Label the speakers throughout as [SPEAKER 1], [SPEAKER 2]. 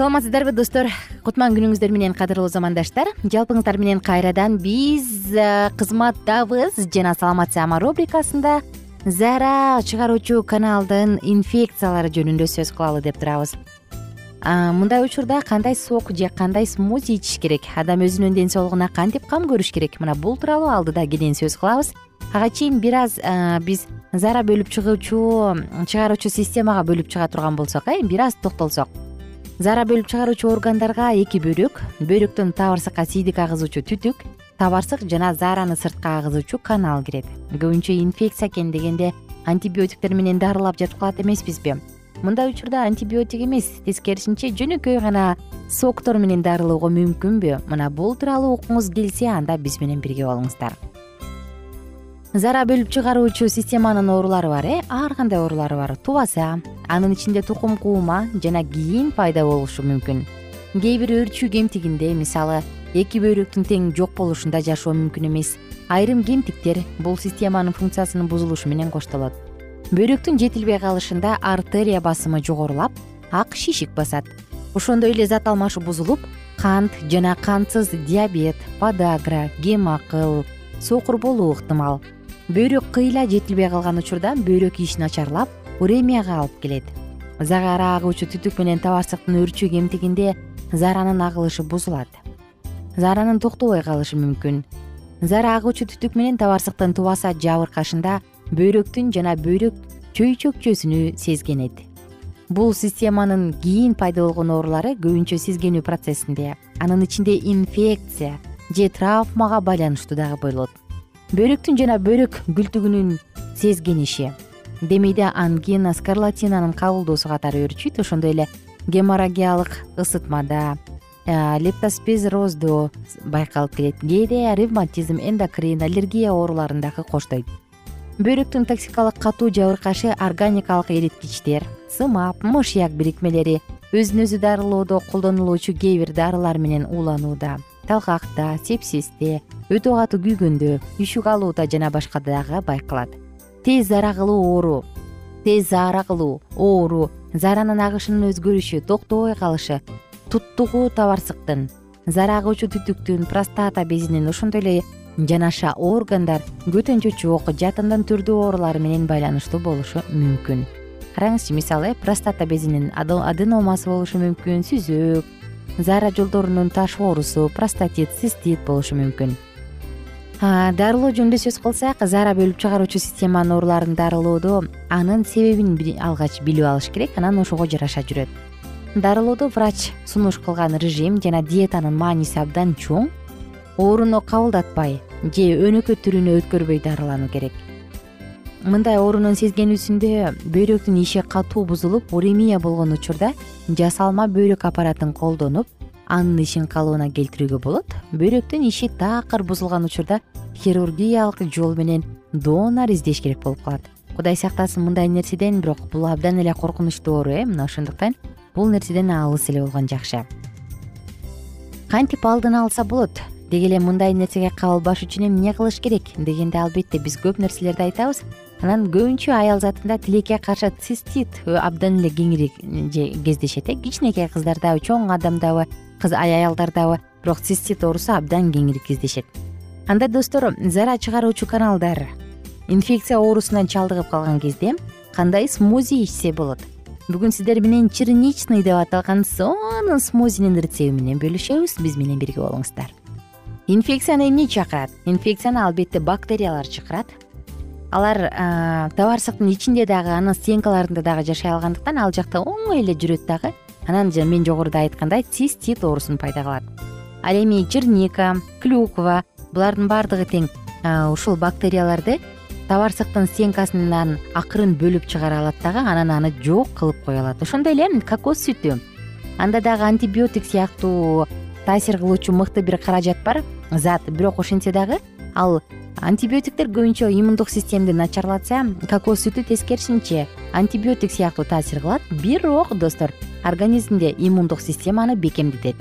[SPEAKER 1] саламатсыздарбы достор? Кутман күнүңүздөр менен кадырлуу замандаштар. Жалпыңыздар менен кайрадан биз э, кызматтабыз. Жана саламат саама рубрикасында зара чыгаруучу каналдын инфекциялары жөнүндө сөз кылалы деп турабыз. Мындай учурда кандай сок же кандай смузи ичиш керек? Адам өзүнүн ден соолугуна кантип кам көрүш керек? Мына бул тууралуу алдыда кенен сөз кылабыз. Ага чейин бир аз биз зара бөлүп чыгуучу чыгаруучу системага бөлүп чыга турган болсок э бир аз токтолсок зара бөлүп чыгаруучу органдарга эки бөйрөк бөйрөктөн табарсыкка сийдик агызуучу түтүк табарсык жана заараны сыртка агызуучу канал кирет. Көбүнчө инфекция экен дегенде антибиотиктер менен дарылап жатып калат эмеспизби. Мындай учурда антибиотик эмес тескерисинче жөнөкөй гана соктор менен дарылоого мүмкүнбү. Мына бул тууралуу уккуңуз келсе анда биз менен бирге болуңуздар зара бөлүп чыгаруучу системанын оорулары бар э? Ар кандай оорулары бар? Тубаса анын ичинде тукум куума жана кийин пайда болушу мүмкүн. Кээ бир өөрчүү кемтигинде мисалы эки бөйрөктүн тең жок болушунда жашоо мүмкүн эмес. Айрым кемтиктер бул системанын функциясынын бузулушу менен коштолот. Бөйрөктүн жетилбей калышында артерия басымы жогорулап ак шишик басат. Ошондой эле зат алмашуу бузулуп кант жана кантсыз диабет подагра гемакыл сокур болуу ыктымал бөйрөк кыйла жетилбей калган учурда бөйрөк иши начарлап уремияга алып келет. Зара агуучу түтүк менен табарсыктын өөрчүү кемтигинде зааранын агылышы бузулат. Зааранын токтобой калышы мүмкүн. Зара агуучу түтүк менен табарсыктын тубаса жабыркашында бөйрөктүн жана бөйрөк чөйчөкчөсүнү сезгенет. Бул системанын кийин пайда болгон оорулары көбүнчө сезгенүү процессинде анын ичинде инфекция же травмага байланыштуу дагы болот бөйрөктүн жана бөйрөк күлтүгүнүн сезгениши. Демейде ангина скарлатинанын кабылдоосу катары өөрчүйт ошондой эле геморрагиялык ысытмада лептоспезрозду байкалып келет. Кээде ревматизм эндокрин аллергия ооруларын дагы коштойт. Бөйрөктүн токсикалык катуу жабыркашы органикалык эриткичтер сымап мышьяк бирикмелери өзүн өзү дарылоодо колдонулуучу кээ бир дарылар менен ууланууда талгакта сепсисте өтө катуу күйгөндө үшүк алууда жана башка дагы байкалат. Тез заара кылуу оору. Тез заара кылуу оору. Зааранын агышынын өзгөрүшү токтобой калышы туттугуу табарсыктын заара агуучу түтүктүн простата безинин ошондой эле жанаша органдар көтөнчө чок жатындын түрдүү оорулары менен байланыштуу болушу мүмкүн. Караңызчы мисалы простата безинин аденомасы болушу мүмкүн сүзөк заара жолдорунун таш оорусу простатит цистит болушу мүмкүн. Дарылоо жөнүндө сөз кылсак заара бөлүп чыгаруучу системанын ооруларын дарылоодо анын себебин алгач билип алыш керек анан ошого жараша жүрөт. Дарылоодо врач сунуш кылган режим жана диетанын мааниси абдан чоң ооруну кабылдатпай же өнөкөт түрүнө өткөрбөй дарылануу керек мындай оорунун сезгенүүсүндө бөйрөктүн иши катуу бузулуп уремия болгон учурда жасалма бөйрөк аппаратын колдонуп анын ишин калыбына келтирүүгө болот. Бөйрөктүн иши такыр бузулган учурда хирургиялык жол менен донор издеш керек болуп калат. Кудай сактасын мындай нерседен бирок бул абдан эле коркунучтуу оору э мына ошондуктан бул нерседен алыс эле болгон жакшы. Кантип алдын алса болот? Деги эле мындай нерсеге кабылбаш үчүн эмне кылыш керек? Дегенде албетте биз көп нерселерди айтабыз анан көбүнчө аял затында тилекке каршы цистит абдан эле кеңирээк кездешет э кичинекей кыздардабы чоң адамдабы кыз аялдардабы. Бирок цистит оорусу абдан кеңири кездешет. Анда достор зара чыгаруучу каналдар. Инфекция оорусунан чалдыгып калган кезде кандай смузи ичсе болот? Бүгүн сиздер менен черничный деп аталган сонун смузинин рецепти менен бөлүшөбүз. Биз менен бирге болуңуздар. Инфекцияны эмне чакырат? Инфекцияны албетте бактериялар чакырат алар табарсыктын ичинде дагы анын стенкаларында дагы жашай алгандыктан ал жакта оңой эле жүрөт дагы. Анан мен жогоруда айткандай цистит оорусун пайда кылат. Ал эми черника клюква булардын баардыгы тең ушул бактерияларды табарсыктын стенкасынан акырын бөлүп чыгара алат дагы анан аны жок кылып кое алат. Ошондой эле кокос сүтү. Анда дагы антибиотик сыяктуу таасир кылуучу мыкты бир каражат бар зат. Бирок ошентсе дагы ал антибиотиктер көбүнчө иммундук системди начарлатса кокос сүтү тескерисинче антибиотик сыяктуу таасир кылат. Бирок достор организмде иммундук системаны бекемдетет.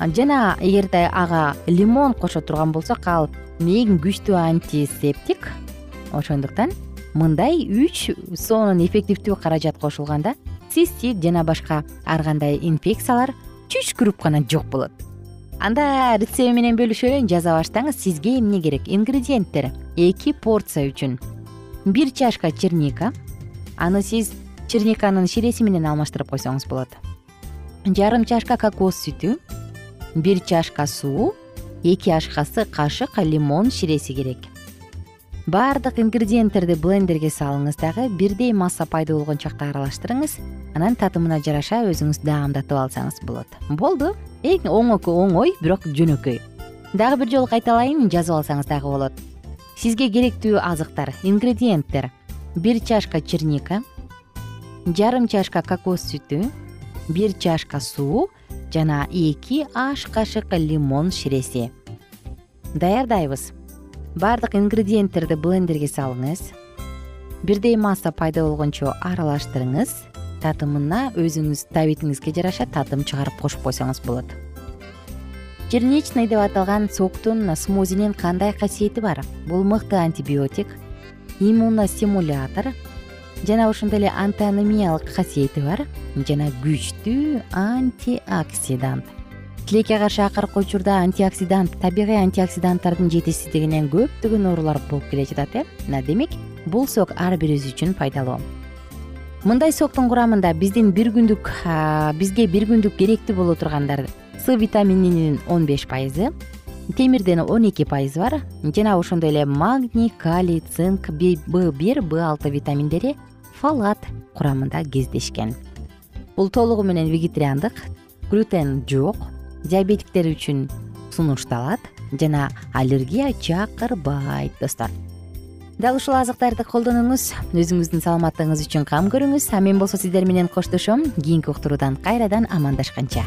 [SPEAKER 1] Жана эгерде ага лимон кошо турган болсок ал эң күчтүү антисептик ошондуктан мындай үч сонун эффективдүү каражат кошулганда цистит жана башка ар кандай инфекциялар чүчкүрүп гана жок болот анда рецепти менен бөлүшөлүйүн жаза баштаңыз сизге эмне керек? Ингредиенттер. Эки порция үчүн. Бир чашка черника. Аны сиз черниканын ширеси менен алмаштырып койсоңуз болот. Жарым чашка кокос сүтү бир чашка суу эки аш кашык лимон ширеси керек баардык ингредиенттерди блендерге салыңыз дагы бирдей масса пайда болгон чакта аралаштырыңыз. Анан татымына жараша өзүңүз даамдатып алсаңыз болот. Болду. Эң оңой бирок жөнөкөй. Дагы бир жолу кайталайын жазып алсаңыз дагы болот. Сизге керектүү азыктар ингредиенттер. Бир чашка черника жарым чашка кокос сүтү бир чашка суу жана эки аш кашык лимон ширеси. Даярдайбыз баардык ингредиенттерди блендерге салыңыз. Бирдей масса пайда болгончо аралаштырыңыз. Татымына өзүңүз табитиңизге жараша татым чыгарып кошуп койсоңуз болот. Черничный деп аталган соктун смузинин кандай касиети бар? Бул мыкты антибиотик иммуностимулятор жана ошондой эле антианемиялык касиети бар жана күчтүү антиоксидант тилекке каршы акыркы учурда антиоксидант табигый антиоксиданттардын жетишсиздигинен көптөгөн оорулар болуп келе жатат э? Мына демек бул сок ар бирибиз үчүн пайдалуу. Мындай соктун курамында биздин бир күндүк бизге бир күндүк керектүү боло тургандар с витамининин он беш пайызы темирден он эки пайызы бар жана ошондой эле магний калий цинк б бир б алты витаминдери фалат курамында кездешкен. Бул толугу менен вегетариандык глютен жок диабетиктер үчүн сунушталат жана аллергия чакырбайт достор. Дал ушул азыктарды колдонуңуз өзүңүздүн саламаттыгыңыз үчүн кам көрүңүз. А мен болсо сиздер менен коштошом. Кийинки уктуруудан кайрадан амандашканча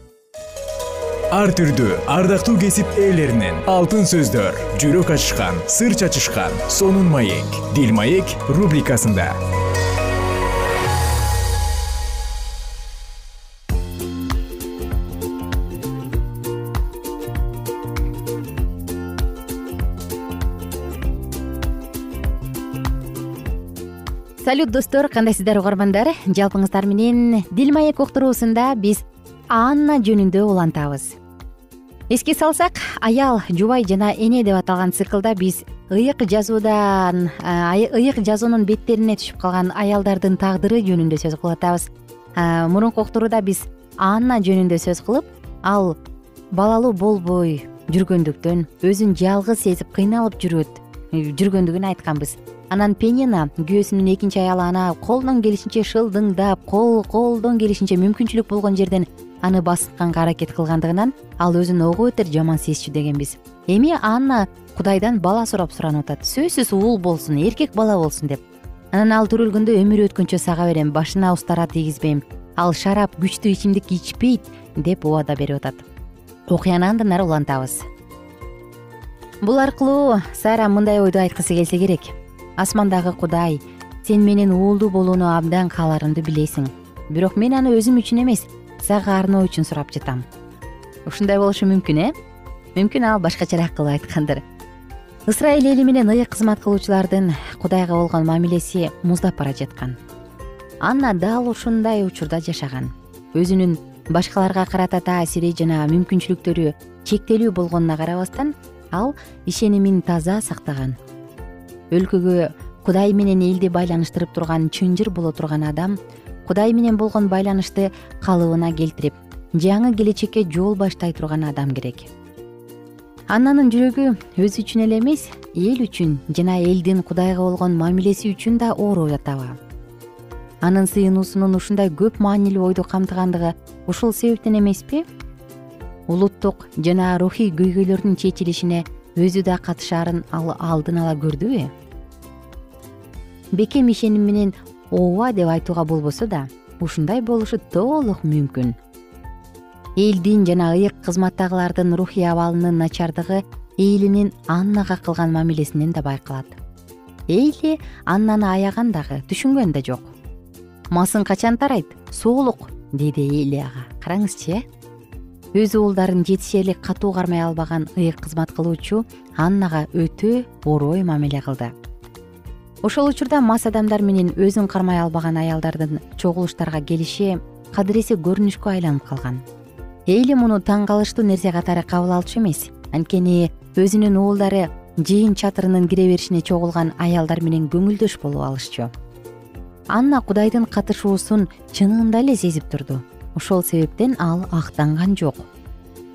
[SPEAKER 2] ар түрдүү ардактуу кесип ээлеринен. Алтын сөздөр жүрөк ачышкан сыр чачышкан сонун маек. Дил маек рубрикасында.
[SPEAKER 1] Салют достор кандайсыздар угармандар? Жалпыңыздар менен дил маек уктуруусунда биз анна жөнүндө улантабыз. Эске салсак аял жубай жана эне деп аталган циклда биз ыйык жазуудан ыйык жазуунун беттерине түшүп калган аялдардын тагдыры жөнүндө сөз кылып атабыз мурунку уктурууда биз анна жөнүндө сөз кылып ал балалуу болбой жүргөндүктөн өзүн жалгыз сезип кыйналып жүрөт жүргөндүгүн айтканбыз. Анан пенина күйөөсүнүн экинчи аялы ана колунан келишинче шылдыңдап колдон келишинче мүмкүнчүлүк болгон жерден аны басканга аракет кылгандыгынан ал өзүн ого бетер жаман сезчү дегенбиз. Эми анна кудайдан бала сурап суранып атат. Сөзсүз уул болсун эркек бала болсун деп. Анан ал төрөлгөндө өмүрү өткөнчө сага берем башына устара тийгизбейм. Ал шарап күчтүү ичимдик ичпейт деп убада берип атат. Окуяны андан ары улантабыз. Бул аркылуу сара мындай ойду айткысы келсе керек. Асмандагы кудай сен менен уулдуу болууну абдан кааларымды билесиң. Бирок мен аны өзүм үчүн эмес сага арноо үчүн сурап жатам. Ушундай болушу мүмкүн э? Мүмкүн ал башкачараак кылып айткандыр. Ысрайыл эли менен ыйык кызмат кылуучулардын кудайга болгон мамилеси муздап бара жаткан. Анна дал ушундай учурда жашаган. Өзүнүн башкаларга карата таасири жана мүмкүнчүлүктөрү чектелүү болгонуна карабастан ал ишенимин таза сактаган. Өлкөгө кудай менен элди байланыштырып турган чынжыр боло турган адам кудай менен болгон байланышты калыбына келтирип жаңы келечекке жол баштай турган адам керек. Аннанын жүрөгү өзү үчүн эле эмес эл үчүн жана элдин кудайга болгон мамилеси үчүн да ооруп атабы анын сыйынуусунун ушундай көп маанилүү ойду камтыгандыгы ушул себептен эмеспи? Улуттук жана рухий көйгөйлөрдүн чечилишине өзү да катышаарын ал алдын ала көрдүбү? Бекем ишеним менен ооба деп айтууга болбосо да ушундай болушу толук мүмкүн. Элдин жана ыйык кызматтагылардын рухий абалынын начардыгы эйлинин аннага кылган мамилесинен да байкалат. Эйли аннаны аяган дагы түшүнгөн да жок. Масың качан тарайт? Соолук деди эйли ага. Караңызчы э? Өз уулдарын жетишерлик катуу кармай албаган ыйык кызмат кылуучу аннага өтө орой мамиле кылды ошол учурда мас адамдар менен өзүн кармай албаган аялдардын чогулуштарга келиши кадыресе көрүнүшкө айланып калган. Эйли муну таң калыштуу нерсе катары кабыл алчу эмес. Анткени өзүнүн уулдары жыйын чатырынын кире беришине чогулган аялдар менен көңүлдөш болуп алышчу. Анна кудайдын катышуусун чынында эле сезип турду. Ошол себептен ал актанган жок.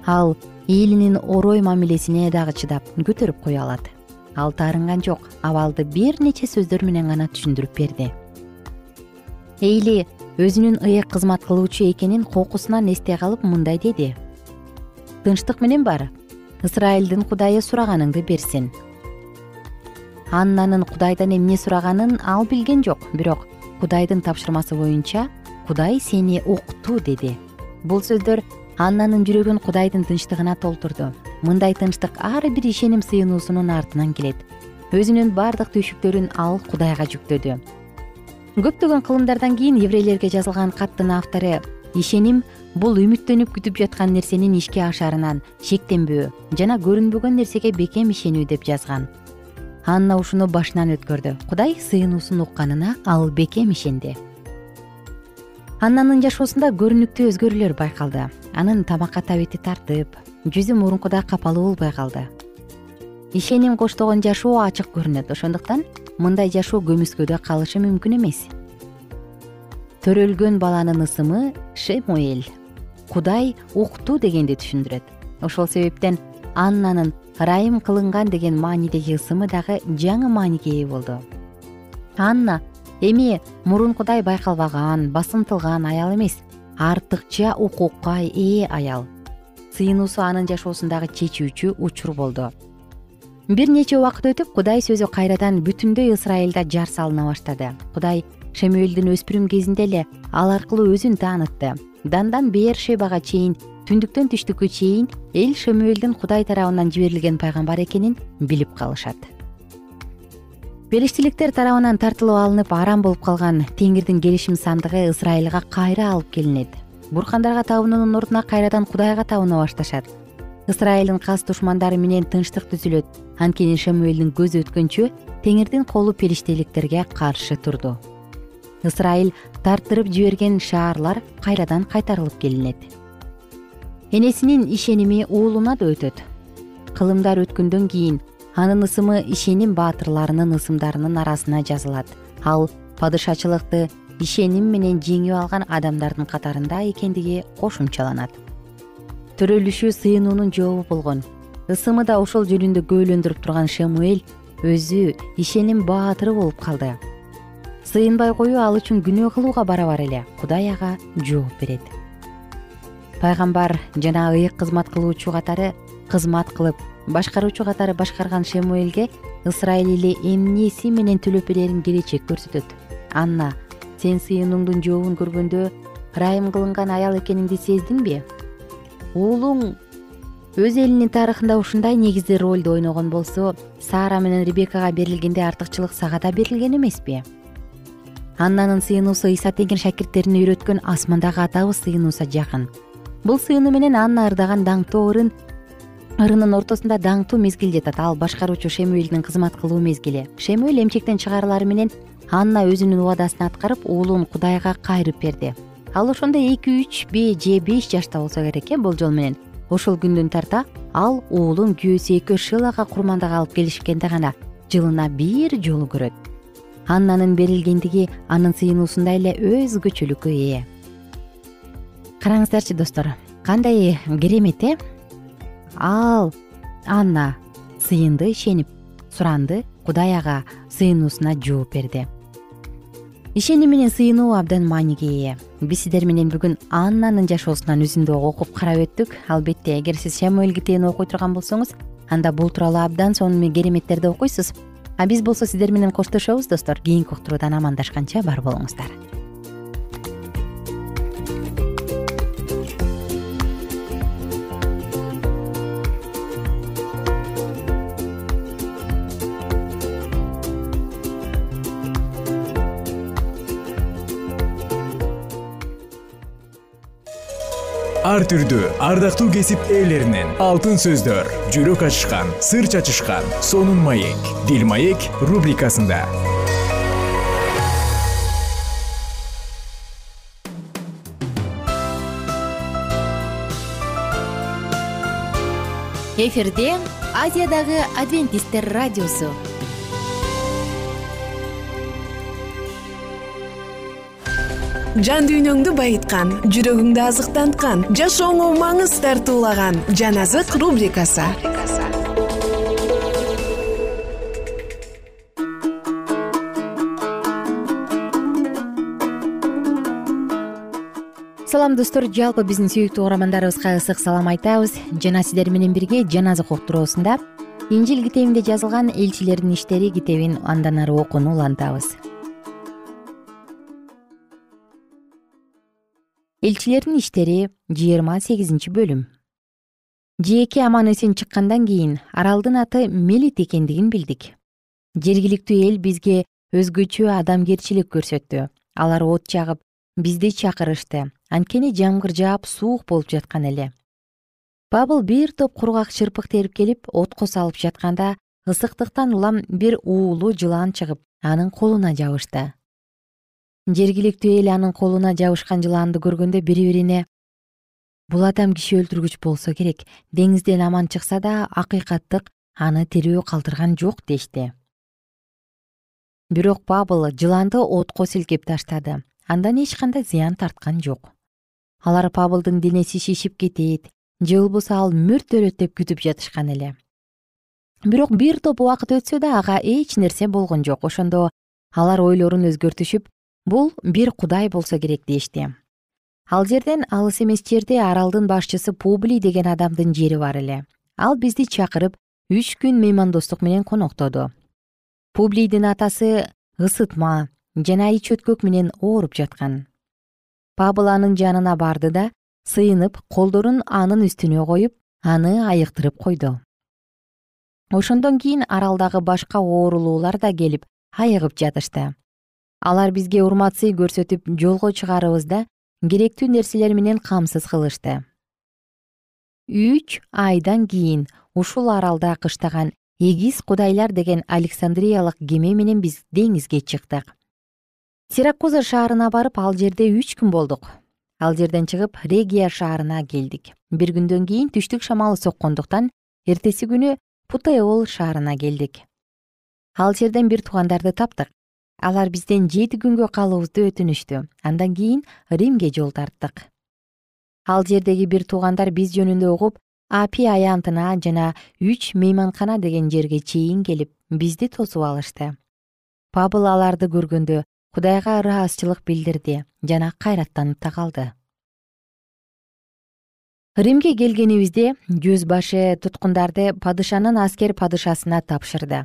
[SPEAKER 1] Ал элинин орой мамилесине дагы чыдап көтөрүп кое алат ал таарынган жок. Абалды бир нече сөздөр менен гана түшүндүрүп берди. Эйли өзүнүн ыйык кызмат кылуучу экенин кокусунан эстей калып мындай деди. Тынчтык менен бар. Ысрайылдын кудайы сураганыңды берсин аннанын кудайдан эмне сураганын ал билген жок. Бирок кудайдын тапшырмасы боюнча кудай сени укту деди. Бул сөздөр аннанын жүрөгүн кудайдын тынчтыгына толтурду мындай тынчтык ар бир ишеним сыйынуусунун артынан келет. Өзүнүн баардык түйшүктөрүн ал кудайга жүктөдү. Көптөгөн кылымдардан кийин еврейлерге жазылган каттын автору ишеним бул үмүттөнүп күтүп жаткан нерсенин ишке ашарынан шектенбөө жана көрүнбөгөн нерсеге бекем ишенүү деп жазган. Анна ушуну башынан өткөрдү. Кудай сыйынуусун укканына ал бекем ишенди аннанын жашоосунда көрүнүктүү өзгөрүүлөр байкалды. Анын тамакка табити тартып жүзү мурункудай капалуу болбой калды. Ишеним коштогон жашоо ачык көрүнөт. Ошондуктан мындай жашоо көмүскөдө калышы мүмкүн эмес. Төрөлгөн баланын ысымы шемуэль кудай укту дегенди түшүндүрөт. Ошол себептен аннанын ырайым кылынган деген маанидеги ысымы дагы жаңы мааниге ээ болду. Анна эми мурункудай байкалбаган басынтылган аял эмес. Артыкча укукка ээ аял сыйынуусу анын жашоосундагы чечүүчү учур болду. Бир нече убакыт өтүп кудай сөзү кайрадан бүтүндөй ысрайылда жар салына баштады. Кудай шемуэлдин өспүрүм кезинде эле ал аркылуу өзүн таанытты. Дандан беер шебага чейин түндүктөн түштүккө чейин эл шемуэлдин кудай тарабынан жиберилген пайгамбар экенин билип калышат. Белиштиликтер тарабынан тартылып алынып арам болуп калган теңирдин келишим сандыгы ысрайылга кайра алып келинет буркандарга табынуунун ордуна кайрадан кудайга табына башташат. Ысрайылдын кас душмандары менен тынчтык түзүлөт. Анткени шамуэлдин көзү өткөнчө теңирдин колу периштеликтерге каршы турду. Ысрайыл тарттырып жиберген шаарлар кайрадан кайтарылып келинет. Энесинин ишеними уулуна да өтөт. Кылымдар өткөндөн кийин анын ысымы ишеним баатырларынын ысымдарынын арасына жазылат. Ал падышачылыкты ишеним менен жеңип алган адамдардын катарында экендиги кошумчаланат. Төрөлүшү сыйынуунун жообу болгон. ысымы да ошол жөнүндө күбөлөндүрүп турган шемуэль өзү ишеним баатыры болуп калды. Сыйынбай коюу ал үчүн күнөө кылууга барабар эле. Кудай ага жооп берет. Пайгамбар жана ыйык кызмат кылуучу катары кызмат кылып башкаруучу катары башкарган шемуэлге ысрайыл эли эмнеси менен төлөп берерин келечек көрсөтөт. Анна сен сыйынууңдун жообун көргөндө ырайым кылынган аял экениңди сездиңби уулуң өз элинин тарыхында ушундай негизди ролду ойногон болсо сара менен ребекага берилгенде артыкчылык сага да берилген эмеспи аннанын сыйынуусу ыйса теңир шакирттерине үйрөткөн асмандагы атабыз сыйынуусуна жакын. Бул сыйынуу менен анна ырдаган даңктуу ырын ырынын ортосунда даңктуу мезгил жатат. Ал башкаруучу шемуэлдин кызмат кылуу мезгили. Шемуэль эмчектен чыгарылары менен анна өзүнүн убадасын аткарып уулун кудайга кайрып берди. Ал ошондо эки үчб же беш жашта болсо керек э болжол менен. Ошол күндөн тарта ал уулун күйөөсү экөө шилага курмандык алып келишкенде гана жылына бир жолу көрөт. Аннанын берилгендиги анын сыйынуусунда эле өзгөчөлүккө ээ. Караңыздарчы достор кандай керемет э ал анна сыйынды ишенип суранды кудай ага сыйынуусуна жооп берди. Ишеним менен сыйынуу абдан мааниге ээ биз сиздер менен бүгүн аннанын жашоосунан үзүндү окуп карап өттүк. Албетте эгер сиз шамуэль китебин окуй турган болсоңуз анда бул тууралуу абдан сонун кереметтерди окуйсуз. А биз болсо сиздер менен коштошобуз достор. Кийинки уктуруудан амандашканча бар болуңуздар
[SPEAKER 2] ар түрдүү ардактуу кесип ээлеринен алтын сөздөр жүрөк ачышкан сыр чачышкан сонун маек дил маек рубрикасында.
[SPEAKER 1] Эфирде азиядагы адвентисттер радиосу
[SPEAKER 3] жан дүйнөңдү байыткан жүрөгүңдү азыктанткан жашооңо маңыз тартуулаган жан азык рубрикасы.
[SPEAKER 1] Салам достор. Жалпы биздин сүйүктүү угармандарыбызга ысык салам айтабыз. Жана сиздер менен бирге жан азык уктуруусунда. Инжил китебинде жазылган элчилердин иштери китебин андан ары окууну улантабыз элчилердин иштери жыйырма сегизинчи бөлүм. Жээки аман эсен чыккандан кийин аралдын аты мелит экендигин билдик. Жергиликтүү эл бизге өзгөчө адамгерчилик көрсөттү. Алар от жагып бизди чакырышты. Анткени жамгыр жаап суук болуп жаткан эле. Пабыл бир топ кургак чырпык терип келип отко салып жатканда ысыктыктан улам бир уулуу жылан чыгып анын колуна жабышты жергиликтүү эл анын колуна жабышкан жылаанды көргөндө бири бирине бул адам киши өлтүргүч болсо керек. Деңизден аман чыкса да акыйкаттык аны тирүү калтырган жок дешти. Бирок пабыл жыланды отко силкеп таштады. Андан эч кандай зыян тарткан жок. Алар пабылдын денеси шишип кетет же болбосо ал мөрт өлөт деп күтүп жатышкан эле. Бирок бир топ убакыт өтсө да ага эч нерсе болгон жок. Ошондо алар ойлорун өзгөртүшүп бул бир кудай болсо керек дешти. Ал жерден алыс эмес жерде аралдын башчысы публий деген адамдын жери бар эле. Ал бизди чакырып үч күн меймандостук менен коноктоду публийдин атасы ысытма жана ич өткөк менен ооруп жаткан. Пабыл анын жанына барды да сыйынып колдорун анын үстүнө коюп аны айыктырып койду. Ошондон кийин аралдагы башка оорулуулар да келип айыгып жатышты алар бизге урмат сый көрсөтүп жолго чыгарыбызда керектүү нерселер менен камсыз кылышты. Үч айдан кийин ушул аралда кыштаган эгиз кудайлар деген александриялык кеме менен биз деңизге чыктык. Сиракуза шаарына барып ал жерде үч күн болдук. Ал жерден чыгып регия шаарына келдик. Бир күндөн кийин түштүк шамалы соккондуктан эртеси күнү путеол шаарына келдик. Ал жерден бир туугандарды таптык алар бизден жети күнгө калуубузду өтүнүштү. Андан кийин римге жол тарттык. Ал жердеги бир туугандар биз жөнүндө угуп апи аянтына жана үч мейманкана деген жерге чейин келип бизди тосуп алышты. Пабыл аларды көргөндө кудайга ыраазычылык билдирди жана кайраттанып да калды. Римге келгенибизде жүз башы туткундарды падышанын аскер падышасына тапшырды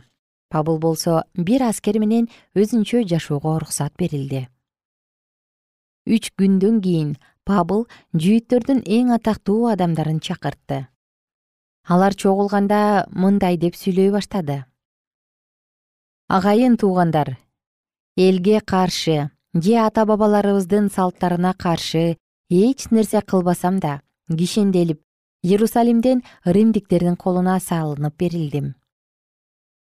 [SPEAKER 1] пабыл болсо бир аскер менен өзүнчө жашоого уруксат берилди. Үч күндөн кийин пабыл жүйүттөрдүн эң атактуу адамдарын чакыртты. Алар чогулганда мындай деп сүйлөй баштады. Агайын туугандар элге каршы же ата бабаларыбыздын салттарына каршы эч нерсе кылбасам да кишенделип иерусалимден римдиктердин колуна салынып берилдим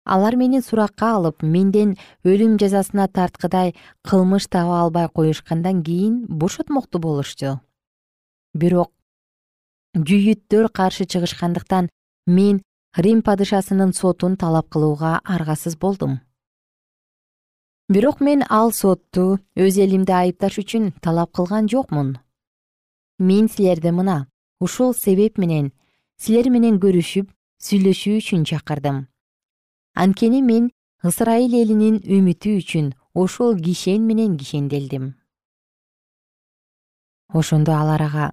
[SPEAKER 1] алар мени суракка алып менден өлүм жазасына тарткыдай кылмыш таба албай коюшкандан кийин бошотмокту болушту бирок жүйүттөр каршы чыгышкандыктан мен рим падышасынын сотун талап кылууга аргасыз болдум. Бирок мен ал сотту өз элимди айыпташ үчүн талап кылган жокмун. Мен силерди мына ушул себеп менен силер менен көрүшүп сүйлөшүү үчүн чакырдым анткени мен ысырайыл элинин үмүтү үчүн ушул кишен менен кишенделдим. Ошондо алар ага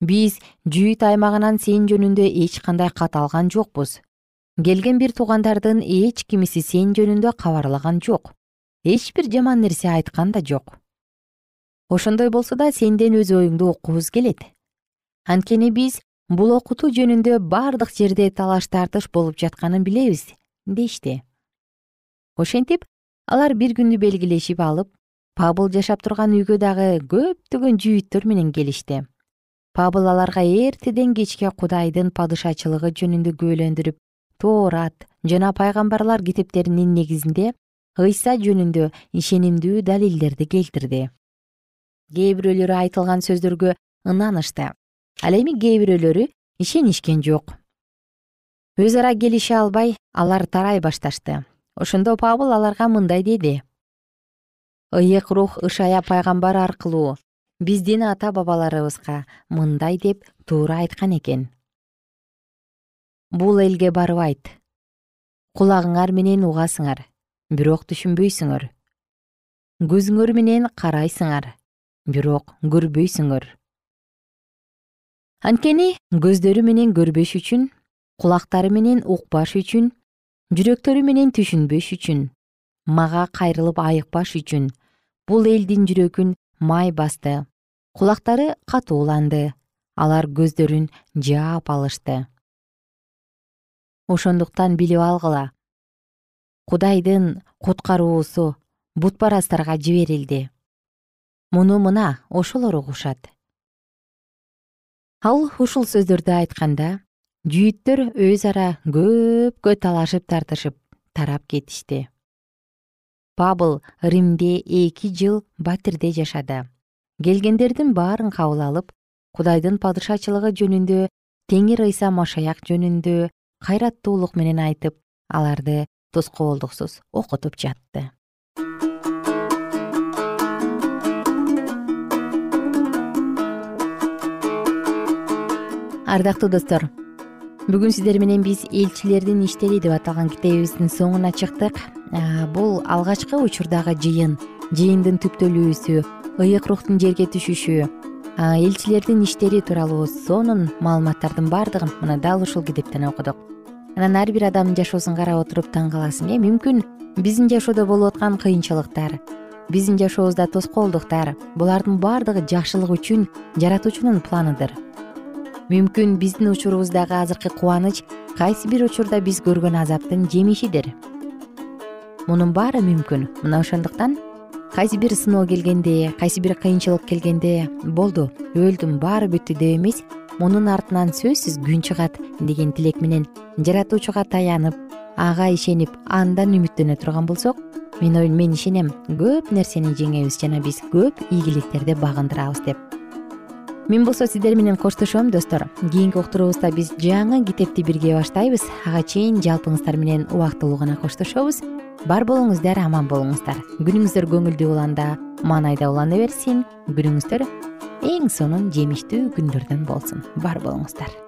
[SPEAKER 1] биз жүйүт аймагынан сен жөнүндө эч кандай кат алган жокпуз. Келген бир туугандардын эч кимиси сен жөнүндө кабарлаган жок. Эч бир жаман нерсе айткан да жок. Ошондой болсо да сенден өз оюңду уккубуз келет. Анткени биз бул окутуу жөнүндө бардык жерде талаш тартыш болуп жатканын билебиз дешти ошентип алар бир күндү белгилешип алып пабыл жашап турган үйгө дагы көптөгөн жүйүттөр менен келишти. Пабыл аларга эртеден кечке кудайдын падышачылыгы жөнүндө күбөлөндүрүп тоорат жана пайгамбарлар китептеринин негизинде ыйса жөнүндө ишенимдүү далилдерди келтирди. Кээ бирөөлөрү айтылган сөздөргө ынанышты. Ал эми кээ бирөөлөрү ишенишкен жок өз ара келише албай алар тарай башташты. Ошондо пабыл аларга мындай деди. Ыйык рух ышая пайгамбар аркылуу биздин ата бабаларыбызга мындай деп туура айткан экен. Бул элге барып айт. Кулагыңар менен угасыңар бирок түшүнбөйсүңөр. Көзүңөр менен карайсыңар бирок көрбөйсүңөр анткени көздөрү менен көрбөш үчүн кулактары менен укпаш үчүн жүрөктөрү менен түшүнбөш үчүн мага кайрылып айыкпаш үчүн бул элдин жүрөгүн май басты. Кулактары катууланды алар көздөрүн жаап алышты. Ошондуктан билип алгыла кудайдын куткаруусу бутпарастарга жиберилди. Муну мына ошолор угушат. Ал ушул сөздөрдү айтканда жүйүттөр өз ара көпкө талашып тартышып тарап кетишти. Пабыл римде эки жыл батирде жашады. Келгендердин баарын кабыл алып кудайдын падышачылыгы жөнүндө теңир ыйса машаяк жөнүндө кайраттуулук менен айтып аларды тоскоолдуксуз окутуп жатты. Ардактуу достор бүгүн сиздер менен биз элчилердин иштери деп аталган китебибиздин соңуна чыктык. Бул алгачкы учурдагы жыйын жыйындын түптөлүүсү ыйык рухтун жерге түшүшү элчилердин иштери тууралуу сонун маалыматтардын баардыгын мына дал ушул китептен окудук. Анан ар бир адамдын жашоосун карап отуруп таң каласың э мүмкүн биздин жашоодо болуп аткан кыйынчылыктар биздин жашообузда тоскоолдуктар булардын баардыгы жакшылык үчүн жаратуучунун планыдыр мүмкүн биздин учурубуздагы азыркы кубаныч кайсы бир учурда биз көргөн азаптын жемишидир. Мунун баары мүмкүн. Мына ошондуктан кайсы бир сыноо келгенде кайсы бир кыйынчылык келгенде болду. Өлдүм баары бүттү деп эмес мунун артынан сөзсүз күн чыгат деген тилек менен жаратуучуга таянып ага ишенип андан үмүттөнө турган болсок мен мен ишенем. Көп нерсени жеңебиз жана биз көп ийгиликтерди багындырабыз деп мен болсо сиздер менен коштошом достор. Кийинки уктуруубузда биз жаңы китепти бирге баштайбыз. Ага чейин жалпыңыздар менен убактылуу гана коштошобуз. Бар болуңуздар аман болуңуздар. Күнүңүздөр көңүлдүү уланда маанайда улана берсин. Күнүңүздөр эң сонун жемиштүү күндөрдөн болсун. Бар болуңуздар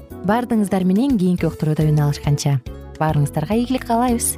[SPEAKER 1] баардыгыңыздар менен кийинки уктурууда үн алышканча баарыңыздарга ийгилик каалайбыз